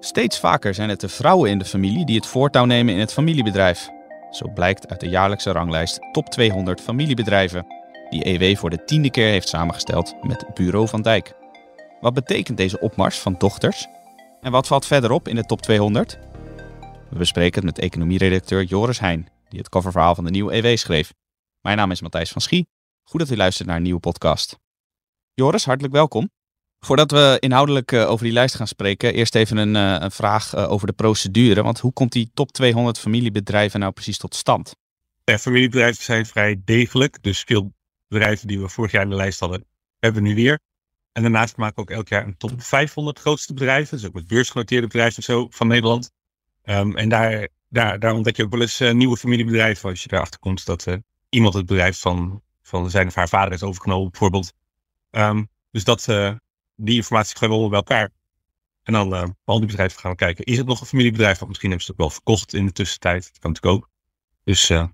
Steeds vaker zijn het de vrouwen in de familie die het voortouw nemen in het familiebedrijf. Zo blijkt uit de jaarlijkse ranglijst Top 200 familiebedrijven, die EW voor de tiende keer heeft samengesteld met Bureau van Dijk. Wat betekent deze opmars van dochters? En wat valt verder op in de top 200? We bespreken het met economieredacteur Joris Heijn, die het coververhaal van de nieuwe EW schreef. Mijn naam is Matthijs van Schie. Goed dat u luistert naar een nieuwe podcast. Joris, hartelijk welkom. Voordat we inhoudelijk uh, over die lijst gaan spreken, eerst even een, uh, een vraag uh, over de procedure. Want hoe komt die top 200 familiebedrijven nou precies tot stand? Familiebedrijven zijn vrij degelijk. Dus veel bedrijven die we vorig jaar in de lijst hadden, hebben we nu weer. En daarnaast maken we ook elk jaar een top 500 grootste bedrijven. Dus ook met beursgenoteerde bedrijven zo van Nederland. Um, en daar, daar, ontdek je ook wel eens nieuwe familiebedrijven als je erachter komt dat iemand het bedrijf van, van zijn of haar vader is overgenomen, bijvoorbeeld. Um, dus dat, die informatie we bij elkaar. En dan uh, al die bedrijven gaan we kijken. Is het nog een familiebedrijf? Want misschien hebben ze het ook wel verkocht in de tussentijd. Dat kan natuurlijk ook. Dus uh,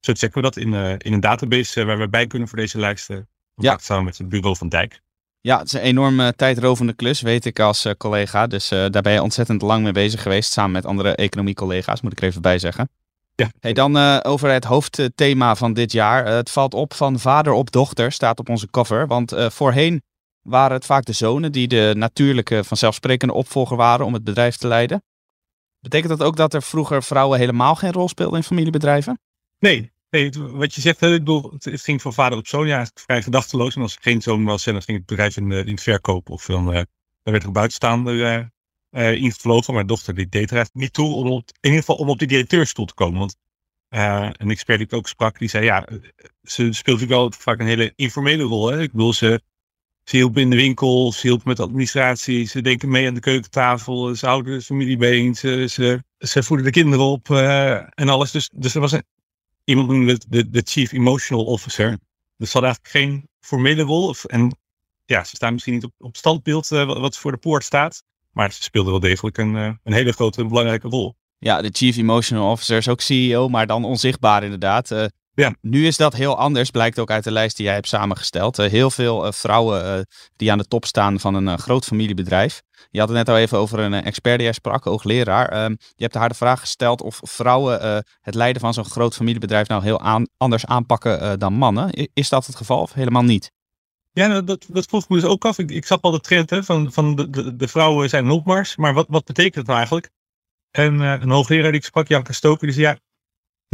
zo checken we dat in, uh, in een database waar we bij kunnen voor deze lijsten. Ja. Samen met het bureau van Dijk. Ja, het is een enorm tijdrovende klus, weet ik als collega. Dus daar ben je ontzettend lang mee bezig geweest. Samen met andere economie-collega's, moet ik er even bij zeggen. Ja. Hey, dan over het hoofdthema van dit jaar. het valt op van vader op dochter, staat op onze cover. Want voorheen waren het vaak de zonen die de natuurlijke, vanzelfsprekende opvolger waren om het bedrijf te leiden. Betekent dat ook dat er vroeger vrouwen helemaal geen rol speelden in familiebedrijven? Nee, nee wat je zegt, ik bedoel, het ging van vader op zoon, ja, vrij gedachteloos. En als er geen zoon was, dan ging het bedrijf in, in het verkoop of dan, uh, dan werd er buitenstaander uh, uh, ingevlogen. Mijn dochter die deed er niet toe, om op, in ieder geval om op de directeurstoel te komen. Want een expert die ik ook sprak, die zei, ja, ze speelt natuurlijk wel vaak een hele informele rol. Hè? Ik bedoel, ze, ze hielp in de winkel, ze hielp met administratie, ze denken mee aan de keukentafel, ze houden de familie ze, ze, voeden de kinderen op uh, en alles. Dus, dus er was een, iemand noemde de, de chief emotional officer. Dus ze hadden eigenlijk geen formele rol. Of, en ja, ze staan misschien niet op, op standbeeld uh, wat voor de poort staat, maar ze speelden wel degelijk een, uh, een hele grote en belangrijke rol. Ja, de chief emotional officer is ook CEO, maar dan onzichtbaar inderdaad. Ja. Nu is dat heel anders, blijkt ook uit de lijst die jij hebt samengesteld. Uh, heel veel uh, vrouwen uh, die aan de top staan van een groot familiebedrijf. Je had het net al even over een expert die jij sprak, hoogleraar. Ehm, je hebt haar de vraag gesteld of vrouwen het leiden van zo'n groot familiebedrijf nou heel aan, anders aanpakken dan mannen. Is dat het geval of helemaal niet? Ja, nou, dat, dat vroeg me dus ook af. Ik, ik zag al de trend hè, van, van de, de, de vrouwen zijn een opmars. Maar wat, wat betekent het nou eigenlijk? En een hoogleraar die ik sprak, Janke Stoker, die zei ja,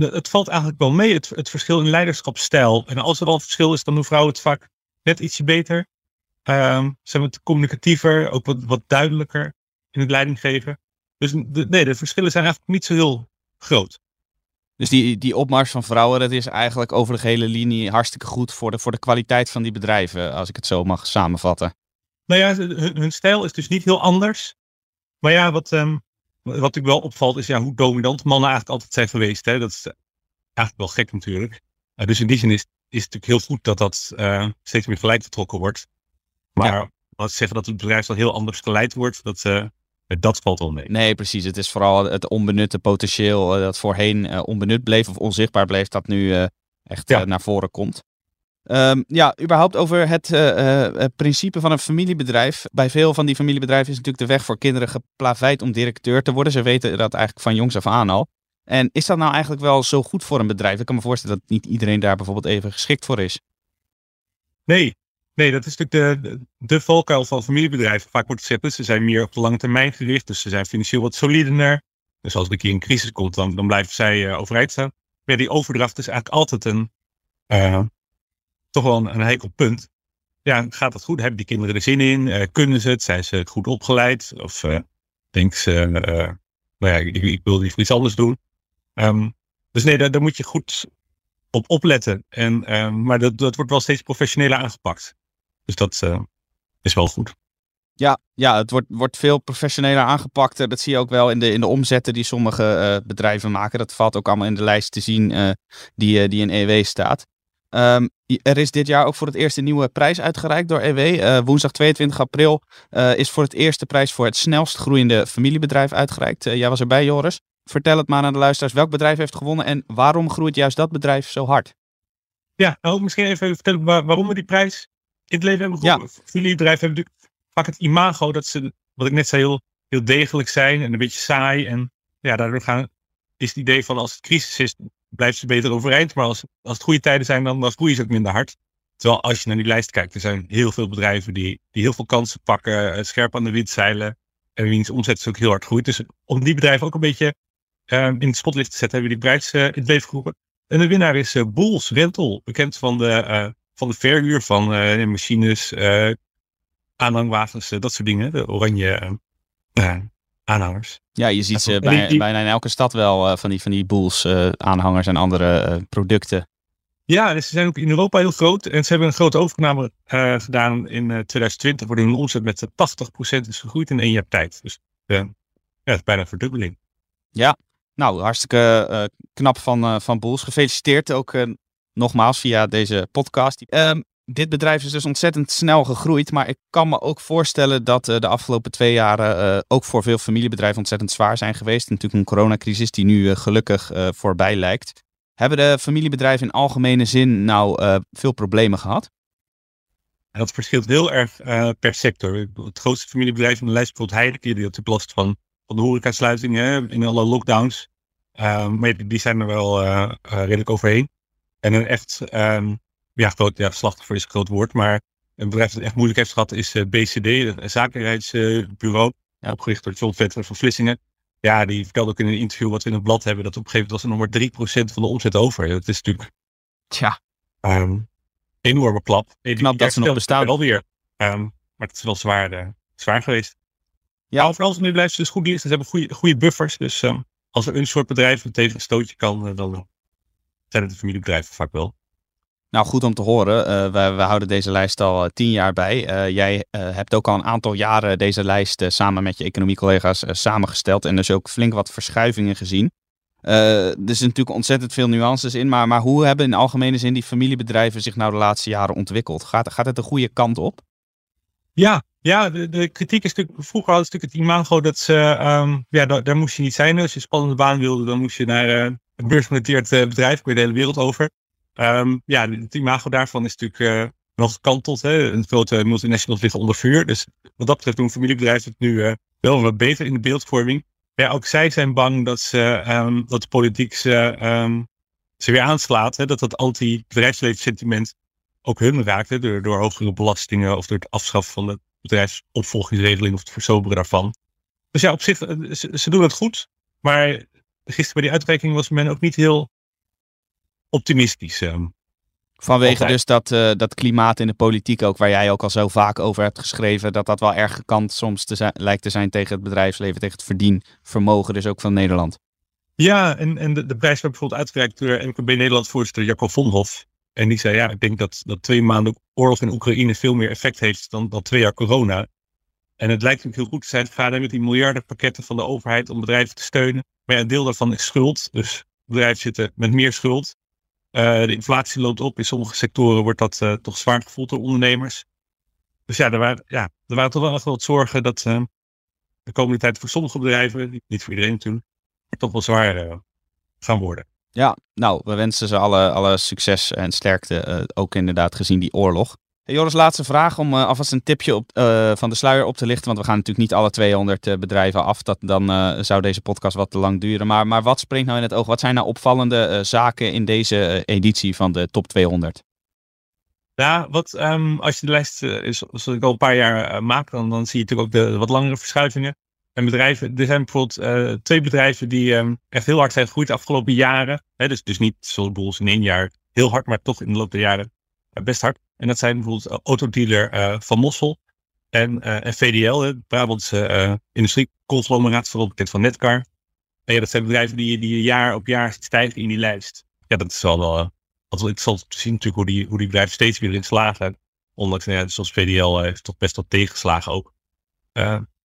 het valt eigenlijk wel mee, het, het verschil in leiderschapsstijl. En als er al verschil is, dan doen vrouwen het vaak net ietsje beter. Um, ze zijn wat communicatiever, ook wat, wat duidelijker in het leidinggeven. Dus de, nee, de verschillen zijn eigenlijk niet zo heel groot. Dus die, die opmars van vrouwen, dat is eigenlijk over de hele linie hartstikke goed voor de, voor de kwaliteit van die bedrijven, als ik het zo mag samenvatten. Nou ja, hun, hun stijl is dus niet heel anders. Maar ja, wat, um, wat natuurlijk wel opvalt is ja, hoe dominant mannen eigenlijk altijd zijn geweest. Hè? Dat is eigenlijk wel gek natuurlijk. Uh, dus in die zin is, is het natuurlijk heel goed dat dat uh, steeds meer gelijk vertrokken wordt. Maar ja. als zeggen dat het bedrijf dan heel anders geleid wordt, dat, uh, dat valt wel mee. Nee, precies. Het is vooral het onbenutte potentieel dat voorheen onbenut bleef of onzichtbaar bleef, dat nu echt ja. naar voren komt. Um, ja, überhaupt over het uh, principe van een familiebedrijf. Bij veel van die familiebedrijven is natuurlijk de weg voor kinderen geplaveid om directeur te worden. Ze weten dat eigenlijk van jongs af aan al. En is dat nou eigenlijk wel zo goed voor een bedrijf? Ik kan me voorstellen dat niet iedereen daar bijvoorbeeld even geschikt voor is. Nee, nee dat is natuurlijk de, de, de valkuil van familiebedrijven. Vaak wordt gezegd, ze zijn meer op de lange termijn gericht. Dus ze zijn financieel wat solider. Dus als er een keer een crisis komt, dan, dan blijven zij uh, overeind staan. Maar die overdracht is eigenlijk altijd een toch wel een, een punt. Ja, gaat dat goed? Hebben die kinderen er zin in? Uh, kunnen ze het? Zijn ze goed opgeleid? Of uh, denken ze, uh, nou ja, ik, ik, wil liever iets anders doen. Um, dus nee, daar, daar, moet je goed op opletten. En, um, maar dat, dat wordt wel steeds professioneler aangepakt. Dus dat is wel goed. Ja, ja het wordt, wordt veel professioneler aangepakt. Dat zie je ook wel in de, in de omzetten die sommige bedrijven maken. Dat valt ook allemaal in de lijst te zien die, die in EW staat. Um, er is dit jaar ook voor het eerst een nieuwe prijs uitgereikt door EW. Uh, woensdag 22 april uh, is voor het eerst de prijs voor het snelst groeiende familiebedrijf uitgereikt. Uh, jij was erbij, Joris. Vertel het maar aan de luisteraars. Welk bedrijf heeft gewonnen en waarom groeit juist dat bedrijf zo hard? Ja, nou, misschien even vertellen waarom we die prijs in het leven hebben gewonnen. Ja. Familiebedrijven hebben natuurlijk vaak het imago dat ze, wat ik net zei, heel heel degelijk zijn en een beetje saai. En ja, daardoor gaan, is het idee van als het crisis is, blijft ze beter overeind. Maar als, als het goede tijden zijn, dan, dan groeien ze ook minder hard. Terwijl als je naar die lijst kijkt, er zijn heel veel bedrijven die, die heel veel kansen pakken, eh, scherp aan de wind zeilen. En wiens omzet is ook heel hard groeit. Dus om die bedrijven ook een beetje uh, in het spotlicht te zetten, hebben we die prijs uh, in het leven geroepen. En de winnaar is uh, Bulls Rental, bekend van de, van de verhuur van machines, aanhangwagens, dat soort dingen. De oranje aanhangers. Ja, je ziet ze bij, bijna in elke stad wel van die, van die Bulls aanhangers en andere producten. Ja, dus ze zijn ook in Europa heel groot. En ze hebben een grote overname gedaan in uh, 2020, waardoor hun omzet met 80% is gegroeid in één jaar tijd. Dus ja, is bijna een verdubbeling. Ja, nou, hartstikke knap van, van Boels. Gefeliciteerd ook nogmaals via deze podcast. Um, dit bedrijf is dus ontzettend snel gegroeid, maar ik kan me ook voorstellen dat de afgelopen twee jaren ook voor veel familiebedrijven ontzettend zwaar zijn geweest. Natuurlijk een coronacrisis die nu gelukkig voorbij lijkt. Hebben de familiebedrijven in algemene zin nou veel problemen gehad? Dat verschilt heel erg per sector. Het grootste familiebedrijf in de lijst, bijvoorbeeld Heineken, die had last van, van de horecasluitingen in alle lockdowns. Uh, maar die zijn er wel redelijk overheen. En een echt, um, ja, groot, ja, slachtoffer is een groot woord, maar een bedrijf dat echt moeilijk heeft gehad is BCD, een zakenrijdsbureau, ja. opgericht door John Vetter van Vlissingen. Ja, die vertelde ook in een interview wat we in het blad hebben, dat op een gegeven moment was er nog maar 3% van de omzet over. Dat is natuurlijk Tja. Um, enorme klap. Knap dat ze nog bestaan. Wel weer. Um, maar het is wel zwaar, uh, zwaar geweest. Ja. Maar overal nu blijven ze dus goed dienst. Ze hebben goede, goede buffers. Dus um, als er een soort bedrijf tegen een stootje kan, uh, dan zijn het de familiebedrijven vaak wel. Nou, goed om te horen. Uh, we, we, houden deze lijst al uh, tien jaar bij. Uh, jij hebt ook al een aantal jaren deze lijst samen met je economiecollega's samengesteld. En dus ook flink wat verschuivingen gezien. er zitten natuurlijk ontzettend veel nuances in. Maar, maar hoe hebben in algemene zin die familiebedrijven zich nou de laatste jaren ontwikkeld? Gaat, gaat het de goede kant op? Ja, ja de, kritiek is natuurlijk. Vroeger had natuurlijk het imago dat ze. Um, ja, daar, daar, moest je niet zijn. Als je een spannende baan wilde, dan moest je naar een beursgenoteerd bedrijf. Kun je de hele wereld over. Um, ja, het imago daarvan is natuurlijk uh, wel gekanteld. Hè? Een grote multinationals liggen onder vuur. Dus wat dat betreft doen familiebedrijven het nu uh, wel wat beter in de beeldvorming. Ja, ook zij zijn bang dat, ze, um, dat de politiek ze, um, ze weer aanslaat. Hè? Dat dat anti-bedrijfsleven ook hun raakt. Hè? Door, door hogere belastingen of door het afschaffen van de bedrijfsopvolgingsregeling of het versoberen daarvan. Dus ja, op zich, eh, ze, ze doen het goed. Maar gisteren bij die uitreiking was men ook niet heel optimistisch. Ehm, Vanwege dus dat, uh, dat klimaat in de politiek ook, waar jij ook al zo vaak over hebt geschreven, dat dat wel erg gekant soms te zijn, lijkt te zijn tegen het bedrijfsleven, tegen het verdienvermogen dus ook van Nederland. Ja, en, en de, de prijs werd bijvoorbeeld uitgereikt door MKB Nederland voorzitter Jacob Vonhoff. En die zei, ja, ik denk dat, dat twee maanden oorlog in Oekraïne veel meer effect heeft dan, dan twee jaar corona. En het lijkt natuurlijk heel goed te zijn gegaan met die miljardenpakketten van de overheid om bedrijven te steunen. Maar ja, een deel daarvan is schuld. Dus bedrijven zitten met meer schuld. Uh, de inflatie loopt op. In sommige sectoren wordt dat uh, toch zwaar gevoeld door ondernemers. Dus ja, er waren, ja, er waren toch wel echt wat zorgen dat uh, de komende tijd voor sommige bedrijven, niet voor iedereen natuurlijk, toch wel zwaar gaan worden. Ja, nou, we wensen ze alle, alle succes en sterkte, ook inderdaad gezien die oorlog. Joris, laatste vraag om uh, alvast een tipje op, uh, van de sluier op te lichten. Want we gaan natuurlijk niet alle 200 uh, bedrijven af. Dat, dan zou deze podcast wat te lang duren. Maar, maar wat springt nou in het oog? Wat zijn nou opvallende zaken in deze editie van de top 200? Ja, wat, um, als je de lijst, zoals ik al een paar jaar maak, dan, dan zie je natuurlijk ook de wat langere verschuivingen. En bedrijven, er zijn bijvoorbeeld twee bedrijven die um, echt heel hard zijn gegroeid de afgelopen jaren. Hè, dus, dus niet zoals in één jaar heel hard, maar toch in de loop der jaren best hard. En dat zijn bijvoorbeeld eh, autodealer uh, Van Mossel en, uh, en VDL, het Brabantse uh, industrieconglomeraat, vooral bekend van Netcar. En ja, dat zijn bedrijven die, die jaar op jaar stijgen in die lijst. Ja, dat is wel, wel altijd interessant te zien natuurlijk hoe die, hoe die bedrijven steeds weer in slagen. Ondanks, nou ja, zoals VDL heeft toch best wel tegengeslagen ook.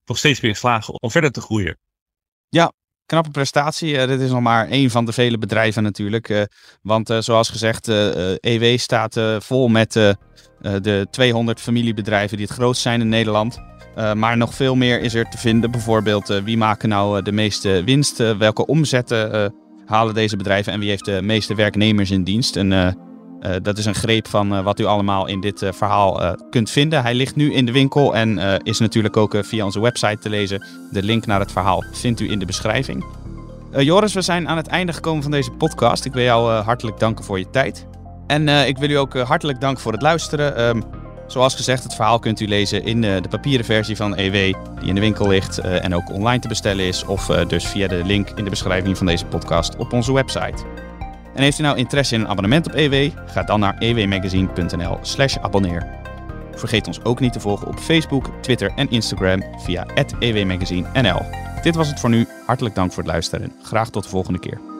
toch steeds weer in slagen om verder te groeien. Ja, knappe prestatie. Uh, dit is nog maar één van de vele bedrijven natuurlijk. Uh, want uh, zoals gezegd, EW e staat vol met de 200 familiebedrijven die het grootst zijn in Nederland. maar nog veel meer is er te vinden. Bijvoorbeeld wie maken nou de meeste winst? welke omzetten halen deze bedrijven? En wie heeft de meeste werknemers in dienst? Een dat is een greep van wat u allemaal in dit verhaal kunt vinden. Hij ligt nu in de winkel en is natuurlijk ook via onze website te lezen. De link naar het verhaal vindt u in de beschrijving. Joris, we zijn aan het einde gekomen van deze podcast. Ik wil jou hartelijk danken voor je tijd. En ik wil u ook hartelijk danken voor het luisteren. Ehm, Zoals gezegd, het verhaal kunt u lezen in eh, de papieren versie van EW, die in de winkel ligt eh, en ook online te bestellen is, of eh, dus via de link in de beschrijving van deze podcast op onze website. En heeft u nou interesse in een abonnement op EW? Ga dan naar ewmagazine.nl/slash abonneer. Vergeet ons ook niet te volgen op Facebook, Twitter en Instagram via @ewmagazinenl. Dit was het voor nu. Hartelijk dank voor het luisteren. Graag tot de volgende keer.